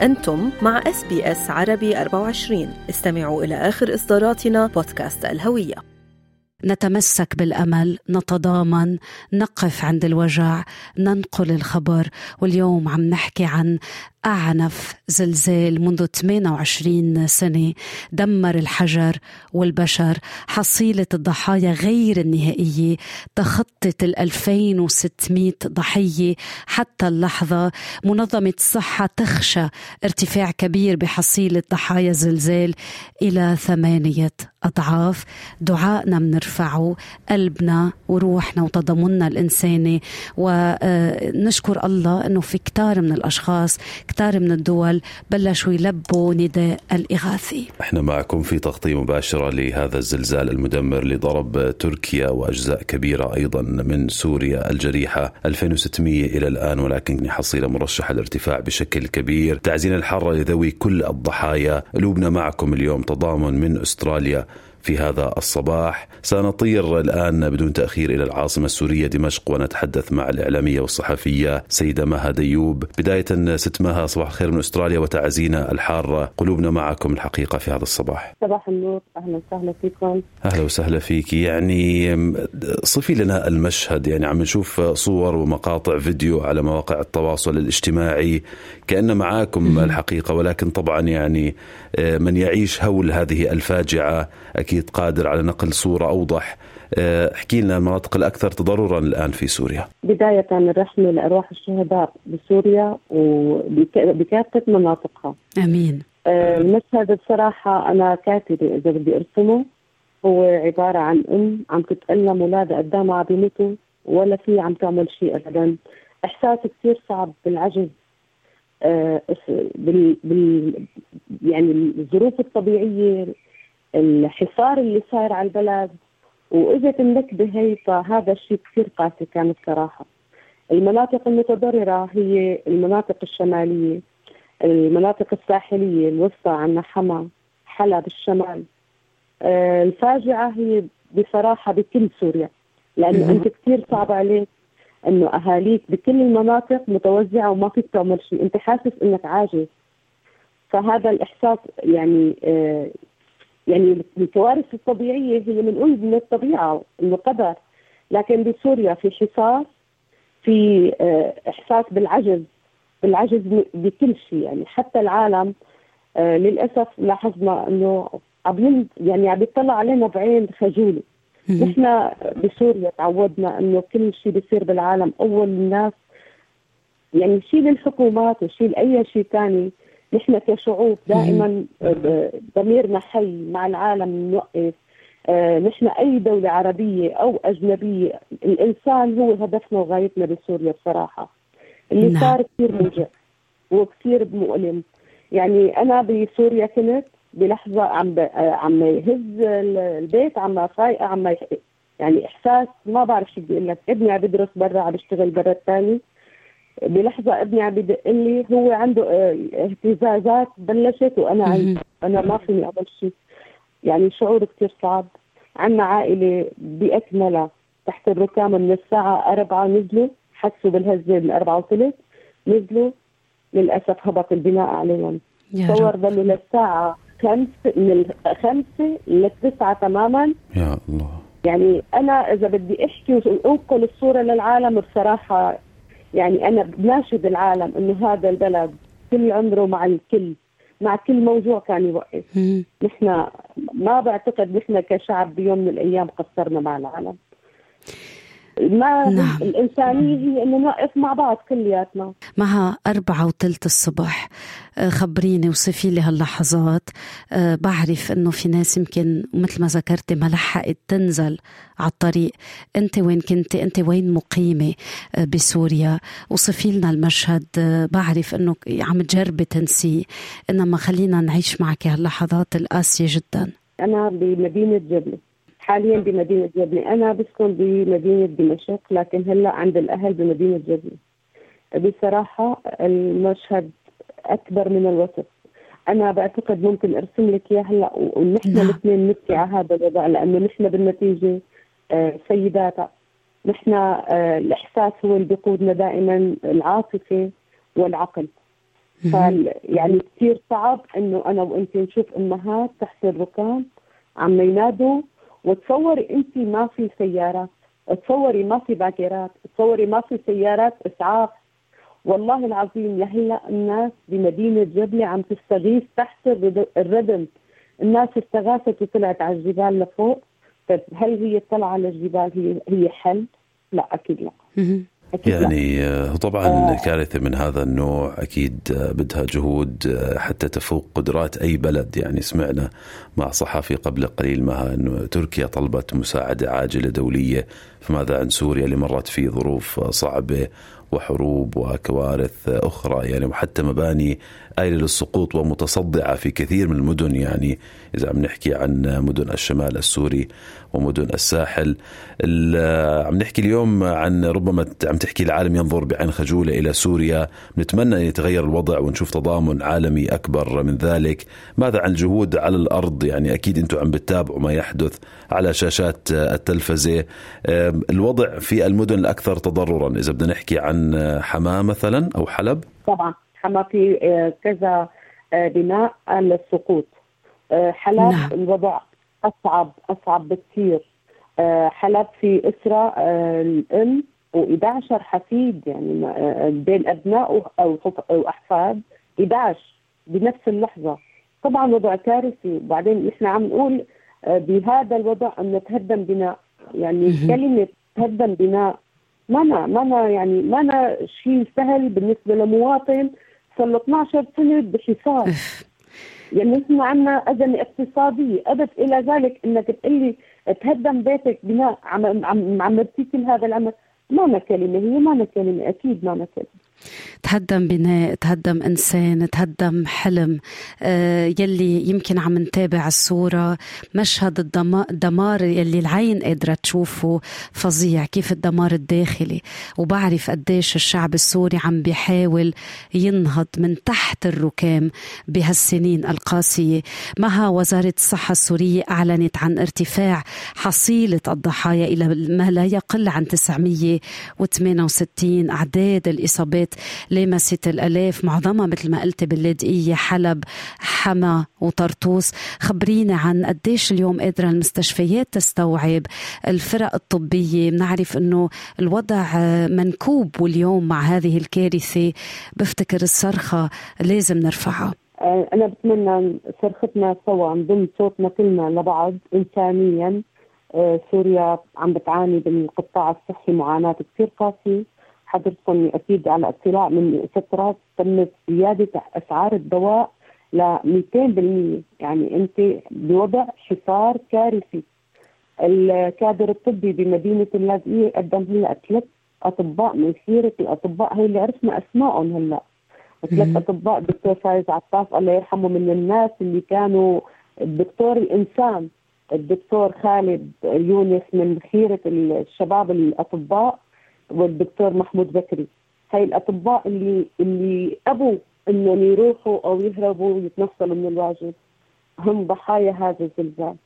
أنتم مع إس بي إس عربي 24 استمعوا إلى آخر إصداراتنا بودكاست الهوية. نتمسك بالأمل نتضامن نقف عند الوجع ننقل الخبر واليوم عم نحكي عن أعنف زلزال منذ 28 سنة دمر الحجر والبشر حصيلة الضحايا غير النهائية تخطت ال 2600 ضحية حتى اللحظة. منظمة الصحة تخشى ارتفاع كبير بحصيلة ضحايا الزلزال إلى ثمانية أضعاف. دعائنا بنرفعه قلبنا وروحنا وتضامننا الإنساني ونشكر الله أنه في كتار من الأشخاص كتار من الدول بلشوا يلبوا نداء الإغاثي. إحنا معكم في تغطية مباشرة لهذا الزلزال المدمر اللي ضرب تركيا وأجزاء كبيرة أيضا من سوريا الجريحة. 2600 إلى الآن ولكن حصيلة مرشحة للارتفاع بشكل كبير. تعزين الحارة لذوي كل الضحايا. قلوبنا معكم اليوم تضامن من أستراليا. في هذا الصباح. سنطير الآن بدون تأخير إلى العاصمة السورية دمشق ونتحدث مع الإعلامية والصحفية سيدة مها ديوب. بداية ست مها صباح الخير من أستراليا وتعزينا الحارة. قلوبنا معكم الحقيقة في هذا الصباح. صباح النور. أهلا وسهلا فيكم. أهلا وسهلا فيك. يعني صفي لنا المشهد. يعني عم نشوف صور ومقاطع فيديو على مواقع التواصل الاجتماعي. كأن معاكم الحقيقة ولكن طبعا يعني من يعيش هول هذه الفاجعة أكيد قادر على نقل صورة أوضح. آه، احكي لنا المناطق الأكثر تضررا الآن في سوريا. بداية الرحمة لأرواح الشهداء بسوريا وبكافة مناطقها. أمين. آه، المشهد بصراحة أنا كاتبة إذا بدي أرسمه. هو عبارة عن أم عم تتألم أولادها قدامها عم بيموتوا ولا في عم تعمل شيء أبدا. إحساس كثير صعب بالعجز. آه بال, بال يعني الظروف الطبيعية الحصار اللي صاير على البلد واجت النكبه هي فهذا الشيء كثير قاسي كان بصراحة. المناطق المتضررة هي المناطق الشمالية المناطق الساحلية الوسطى عندنا حما حلب الشمال. آه الفاجعة هي بصراحة بكل سوريا لأنه أنت كثير صعب عليك إنه أهاليك بكل المناطق متوزعة وما فيك تعمل شيء، أنت حاسس إنك عاجز. فهذا الإحساس يعني آه يعني الكوارث الطبيعية هي من من الطبيعة انه قدر لكن بسوريا في حصار في آه، إحساس بالعجز بالعجز بكل شيء. يعني حتى العالم آه، للأسف لاحظنا إنه عم يعني عم يطلع علينا بعين خجولة. نحن بسوريا تعودنا إنه كل شيء بيصير بالعالم. أول الناس يعني شيل الحكومات وشيل اي شيء ثاني نحن كشعوب دائما آه، ضميرنا حي مع العالم نوقف آه، نحن أي دولة عربية أو أجنبية الإنسان هو هدفنا وغايتنا بسوريا بصراحة. اللي نعم. صار كثير موجع وكثير مؤلم. يعني أنا بسوريا كنت بلحظة عم ب... آه، عم يهز البيت عم فايقه عم يعني إحساس ما بعرف شو بدي أقول لك. ابني عم بدرس برا عم بيشتغل برا الثاني. بلحظة ابني عم بدق لي هو عنده آه، اهتزازات بلشت وأنا أنا ما فيني اعمل شيء يعني شعور كثير صعب. عندنا عائلة بأكملها تحت الركام من الساعة 4 نزلوا حسوا بالهزة من 4 وثلث نزلوا. للأسف هبط البناء عليهم. تصور ظلوا للساعة خمسة من خمسة للتسعة تماما. يا الله. يعني أنا إذا بدي أحكي وأنقل الصورة للعالم بصراحة يعني أنا بناشد العالم إنه هذا البلد كل عمره مع الكل مع كل موضوع كان يوقف. نحن ما بعتقد نحن كشعب بيوم من الأيام قصرنا مع العالم. ما نعم. الإنسانية هي إنه نقف مع بعض كلياتنا. معها أربعة وثلث الصبح. آه، خبريني وصفي لي هاللحظات. آه، بعرف إنه في ناس يمكن مثل ما ذكرتي ما لحقت تنزل على الطريق. أنت وين كنتي؟ أنت وين مقيمة؟ آه، بسوريا. وصفي لنا المشهد. بعرف إنه عم تجربي تنسيه إنما خلينا نعيش معك هاللحظات القاسية جدا. أنا بمدينة جبلة حاليا بمدينة جبلة أنا بسكن بمدينة دمشق لكن هلأ عند الأهل بمدينة جبلة بصراحة المشهد أكبر من الوصف أنا بعتقد ممكن أرسم لك إياه هلأ ونحن نعم. الاثنين نبكي على هذا الوضع لأنه نحن بالنتيجة آه، سيدات نحن آه، الإحساس هو اللي بيقودنا دائما العاطفة والعقل. يعني كثير صعب إنه أنا وانت نشوف أمهات تحت الركام عم ينادوا وتصوري انت ما في سيارات تصوري ما في باكيرات تصوري ما في سيارات إسعاف. والله العظيم لهلا الناس بمدينة جبله عم تستغيث تحت الردم. الناس استغاثت وطلعت على الجبال لفوق. طيب هل هي الطلعه على الجبال هي هي حل؟ لا أكيد لا. يعني آه، طبعا آه. كارثة من هذا النوع أكيد آه، بدها جهود حتى تفوق قدرات أي بلد. يعني سمعنا مع صحفي قبل قليل ما أنه تركيا طلبت مساعدة عاجلة دولية فماذا عن سوريا اللي مرت في ظروف صعبة وحروب وكوارث أخرى؟ يعني وحتى مباني آيلة للسقوط ومتصدعة في كثير من المدن. يعني إذا عم نحكي عن مدن الشمال السوري ومدن الساحل. عم نحكي اليوم عن ربما عم تحكي العالم ينظر بعين خجولة إلى سوريا. نتمنى أن يتغير الوضع ونشوف تضامن عالمي أكبر من ذلك. ماذا عن الجهود على الأرض؟ يعني أكيد أنتم عم بتتابعوا ما يحدث على شاشات التلفزة. الوضع في المدن الأكثر تضررا. إذا بدنا نحكي عن حماة مثلا أو حلب. طبعا حما في آه، كذا آه، بناء للسقوط. آه، حلب نعم. الوضع أصعب أصعب بكثير. حلب في اسره الأم و11 حفيد يعني بين أبناء أو أحفاد 11 بنفس اللحظة. طبعا وضع كارثي. وبعدين نحن عم نقول بهذا الوضع انه تهدم بناء. يعني كلمة تهدم بناء ما أنا ما أنا يعني ما أنا شيء سهل بالنسبة لمواطن صار له 12 سنة بحصار يعني نحن عندنا أزمة اقتصادية أدت إلى ذلك إنك تقول لي تهدم بيتك بناء عم عم عملتي كل هذا العمل ما كلمة هي ما كلمة أكيد ما كلمة تهدم بناء تهدم إنسان تهدم حلم. آه، يلي يمكن عم نتابع الصورة مشهد الدمار يلي العين قادرة تشوفه فظيع كيف الدمار الداخلي. وبعرف قديش الشعب السوري عم بيحاول ينهض من تحت الركام بهالسنين القاسية. مها وزارة الصحة السورية أعلنت عن ارتفاع حصيلة الضحايا إلى ما لا يقل عن 968 أعداد الإصابات لمست الآلاف معظمها مثل ما قلت باللاذقية حلب حما وطرطوس. خبرينا عن قديش اليوم قادرة المستشفيات تستوعب الفرق الطبية. بنعرف أنه الوضع منكوب واليوم مع هذه الكارثة. بفتكر الصرخة لازم نرفعها. آه، أنا بتمنى صرختنا سوا نضم صوتنا كلنا لبعض إنسانيا. آه، سوريا عم بتعاني بالقطاع الصحي معاناة كثير قاسية. حضرتكم أكيد على اطلاع من فترات تمت زيادة أسعار الدواء ل 200% يعني أنت بوضع حصار كارثي. الكادر الطبي بمدينة اللاذقية قدم هلا ثلاث أطباء من خيره الأطباء هي اللي عرفنا اسمائهم هلا. ثلاث أطباء دكتور فايز عطاف الله يرحمه من الناس اللي كانوا الدكتور الإنسان الدكتور خالد يونس من خيره الشباب الأطباء. والدكتور محمود بكري. هاي الأطباء اللي اللي أبوا إنهم يروحوا أو يهربوا ويتنصلوا من الواجب هم ضحايا هذا الزلزال.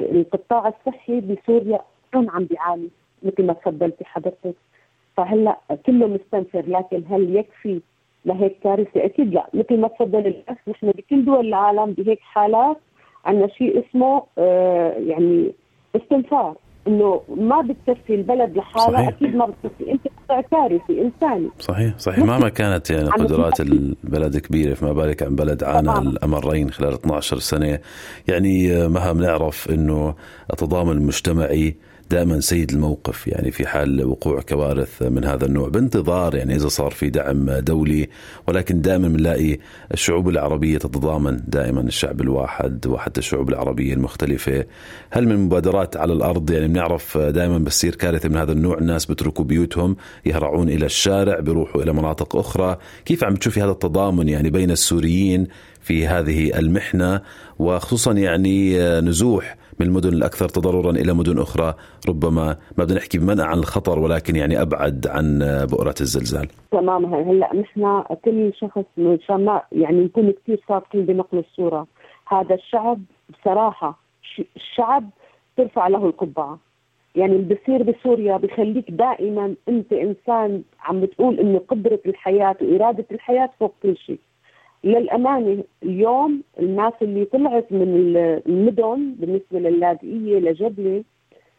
القطاع الصحي بسوريا كان عم بيعاني مثل ما تفضلتي حضرتك. فهلأ كله مستنفر لكن هل يكفي لهيك كارثة؟ أكيد لا. مثل ما تفضل الاخ نحن بكل دول العالم بهيك حالات عندنا شيء اسمه آه يعني استنفار. إنه ما بتكفي البلد لحالها أكيد ما بتكفي. أنت كارثي انساني صحيح صحيح. مهما كانت يعني قدرات البلد كبيرة فما بالك عن بلد عانى الأمرين خلال 12 سنة. يعني مهما بنعرف إنه التضامن المجتمعي دائما سيد الموقف يعني في حال وقوع كوارث من هذا النوع بانتظار يعني إذا صار في دعم دولي ولكن دائما بنلاقي الشعوب العربية تتضامن دائما الشعب الواحد وحتى الشعوب العربية المختلفة. هل من مبادرات على الأرض؟ يعني بنعرف دائما بتصير كارثة من هذا النوع الناس بتركوا بيوتهم يهرعون إلى الشارع بيروحوا إلى مناطق أخرى. كيف عم تشوفي هذا التضامن يعني بين السوريين في هذه المحنة وخصوصا يعني نزوح من المدن الأكثر تضررا إلى مدن أخرى. ربما ما بدنا نحكي بمنع عن الخطر ولكن يعني أبعد عن بؤرة الزلزال. تماما. هلأ نحن كل شخص ما يعني نكون كثير صادقين بنقل الصورة. هذا الشعب بصراحة الشعب ترفع له القبعة. يعني اللي بصير بسوريا بخليك دائما أنت إنسان عم بتقول إنه قدرة الحياة وإرادة الحياة فوق كل شيء. للأمانة اليوم الناس اللي طلعت من المدن بالنسبة للاذقيه لجبلة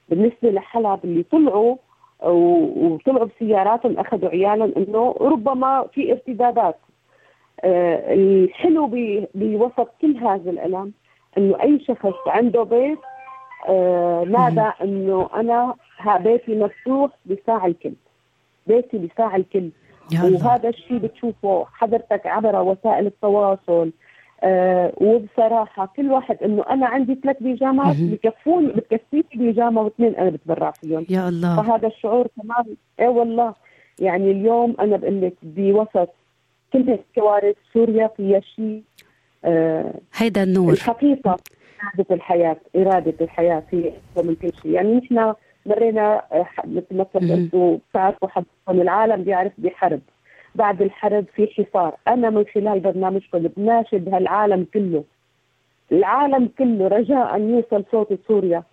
بالنسبة لحلب اللي طلعوا وطلعوا بسياراتهم أخذوا عيالهم إنه ربما في ارتدادات. آه الحلو بوسط كل هذا الألم إنه أي شخص عنده بيت آه نادى إنه أنا بيتي مفتوح بساع الكل. بيتي بساع الكل. وهذا الشيء بتشوفه حضرتك عبر وسائل التواصل. آه وبصراحة كل واحد إنه أنا عندي ثلاث بيجامات بكفوني بتكفيني بيجامة واثنين أنا بتبرع فيهم. يا الله. فهذا الشعور كمان إيه والله. يعني اليوم أنا بقول لك بوسط كل كوارث سوريا فيها شيء آه هيدا النور. الحقيقة إرادة الحياة إرادة الحياة هي من كل شيء. يعني نحن مرينا مثل ما أنتم بتعرفوا حضرتكم العالم بيعرف بحرب. بعد الحرب في حصار. أنا من خلال برنامجكم بناشد هالعالم كله. العالم كله رجاء يوصل صوت سوريا.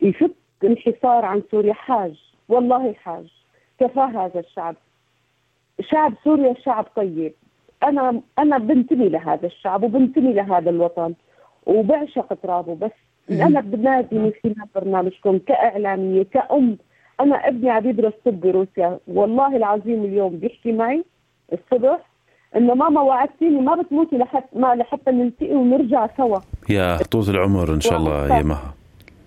يفك الحصار عن سوريا. حاج. والله حاج. كفى هذا الشعب. شعب سوريا شعب طيب. أنا أنا بنتمي لهذا الشعب وبنتمي لهذا الوطن. وبعشق ترابه. بس أنا بنادي من خلال برنامجكم كإعلامية كأم. أنا ابني عم يدرس طب بروسيا. والله العظيم اليوم بيحكي معي الصبح إنه ماما وعدتيني ما بتموتي لحتى ما لحتى نلتقي ونرجع سوا. يا طول العمر إن شاء الله يا مها.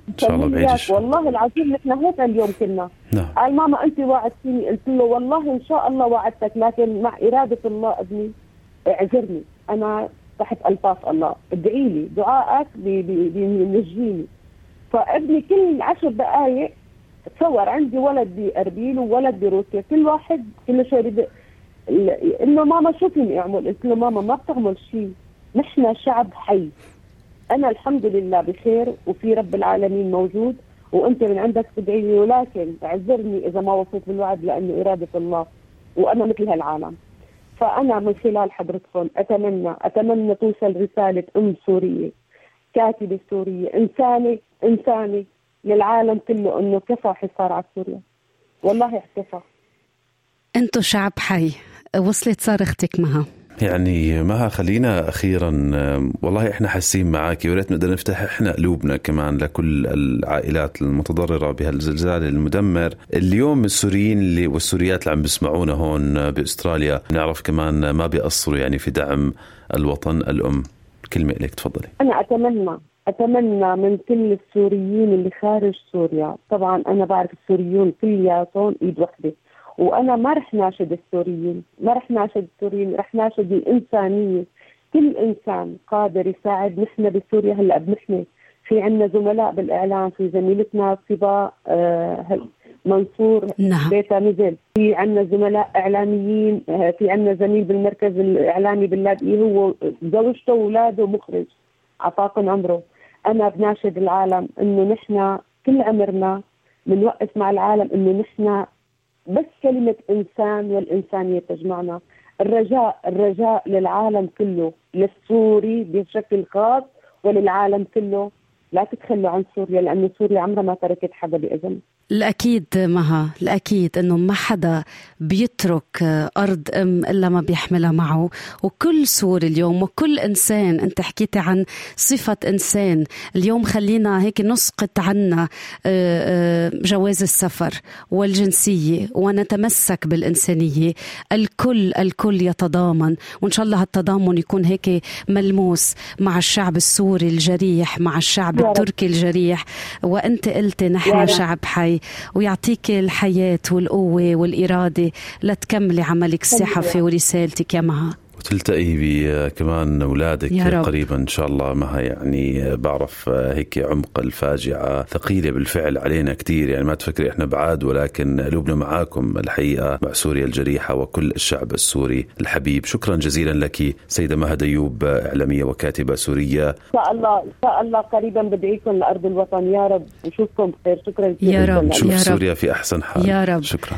إن شاء الله بعيد والله العظيم نحن هيك اليوم كنا. نعم. قال ماما انت وعدتيني. قلت له والله إن شاء الله وعدتك لكن مع إرادة الله ابني اعذرني. أنا تحت الفاظ الله. ادعي لي دعائك بينجيني. فابني كل عشر دقائق تصور عندي ولد بأربيل وولد بروسيا. كل واحد كل شوي بده إنه ماما شو فيني اعمل؟ قلت له ماما ما بتعمل شيء. نحن شعب حي. أنا الحمد لله بخير وفي رب العالمين موجود. وأنت من عندك تدعي لي ولكن اعذرني إذا ما وفيت بالوعد لأنه إرادة الله. وأنا مثل هالعالم. فأنا من خلال حضرتكم أتمنى أتمنى توصل رسالة أم سورية كاتبة سورية إنسانة إنسانة للعالم كله إنه كفى حصار على سوريا. والله كفى أنتو شعب حي وصلت صارختك معها يعني ما خلينا أخيرا والله إحنا حاسين معك وريت نقدر نفتح إحنا قلوبنا كمان لكل العائلات المتضررة بهالزلزال المدمر. اليوم السوريين اللي والسوريات اللي عم بيسمعونا هون بأستراليا نعرف كمان ما بيقصروا يعني في دعم الوطن الأم. كلمة لك تفضلي. أنا أتمنى أتمنى من كل السوريين اللي خارج سوريا طبعا أنا بعرف السوريون كلياتهم إيد وحدة. وأنا ما رح ناشد السوريين ما رح ناشد السوريين رح ناشد الإنسانية. كل إنسان قادر يساعد نحن بسوريا هلأ بنحمي في عندنا زملاء بالإعلام في زميلتنا صبا آه منصور نعم. بيتا نزل في عندنا زملاء إعلاميين آه في عندنا زميل بالمركز الإعلامي باللاذقيه هو زوجته واولاده مخرج عطاكم عمره. أنا بناشد العالم إنه نحن كل عمرنا بنوقف مع العالم إنه نحن بس كلمة إنسان والإنسانية تجمعنا. الرجاء الرجاء للعالم كله للسوري بشكل خاص وللعالم كله. لا تتخلوا عن سوريا لأن سوريا عمرها ما تركت حدا بإذن الأكيد مها الأكيد أنه ما حدا بيترك أرض أم إلا ما بيحملها معه. وكل سوري اليوم وكل إنسان أنت حكيتي عن صفة إنسان. اليوم خلينا هيك نسقط عنا آه، آه، جواز السفر والجنسية ونتمسك بالإنسانية. الكل الكل يتضامن. وإن شاء الله هالتضامن يكون هيك ملموس مع الشعب السوري الجريح مع الشعب التركي الجريح. وأنت قلت نحن شعب حي. ويعطيك الحياة والقوة والإرادة لتكملي عملك الصحفي ورسالتك يا مها. وتلتقي كمان أولادك قريبا إن شاء الله. معها يعني بعرف هيك عمق الفاجعة ثقيلة بالفعل علينا كثير يعني ما تفكري إحنا بعاد ولكن قلوبنا معاكم الحقيقة مع سوريا الجريحة وكل الشعب السوري الحبيب. شكرا جزيلا لك سيدة مها ديوب إعلامية وكاتبة سورية. إن شاء الله إن شاء الله قريبا بدعيكم لأرض الوطن. يا رب. نشوفكم بخير. شكرا يا رب نشوف سوريا في أحسن حال. يا رب. شكرا.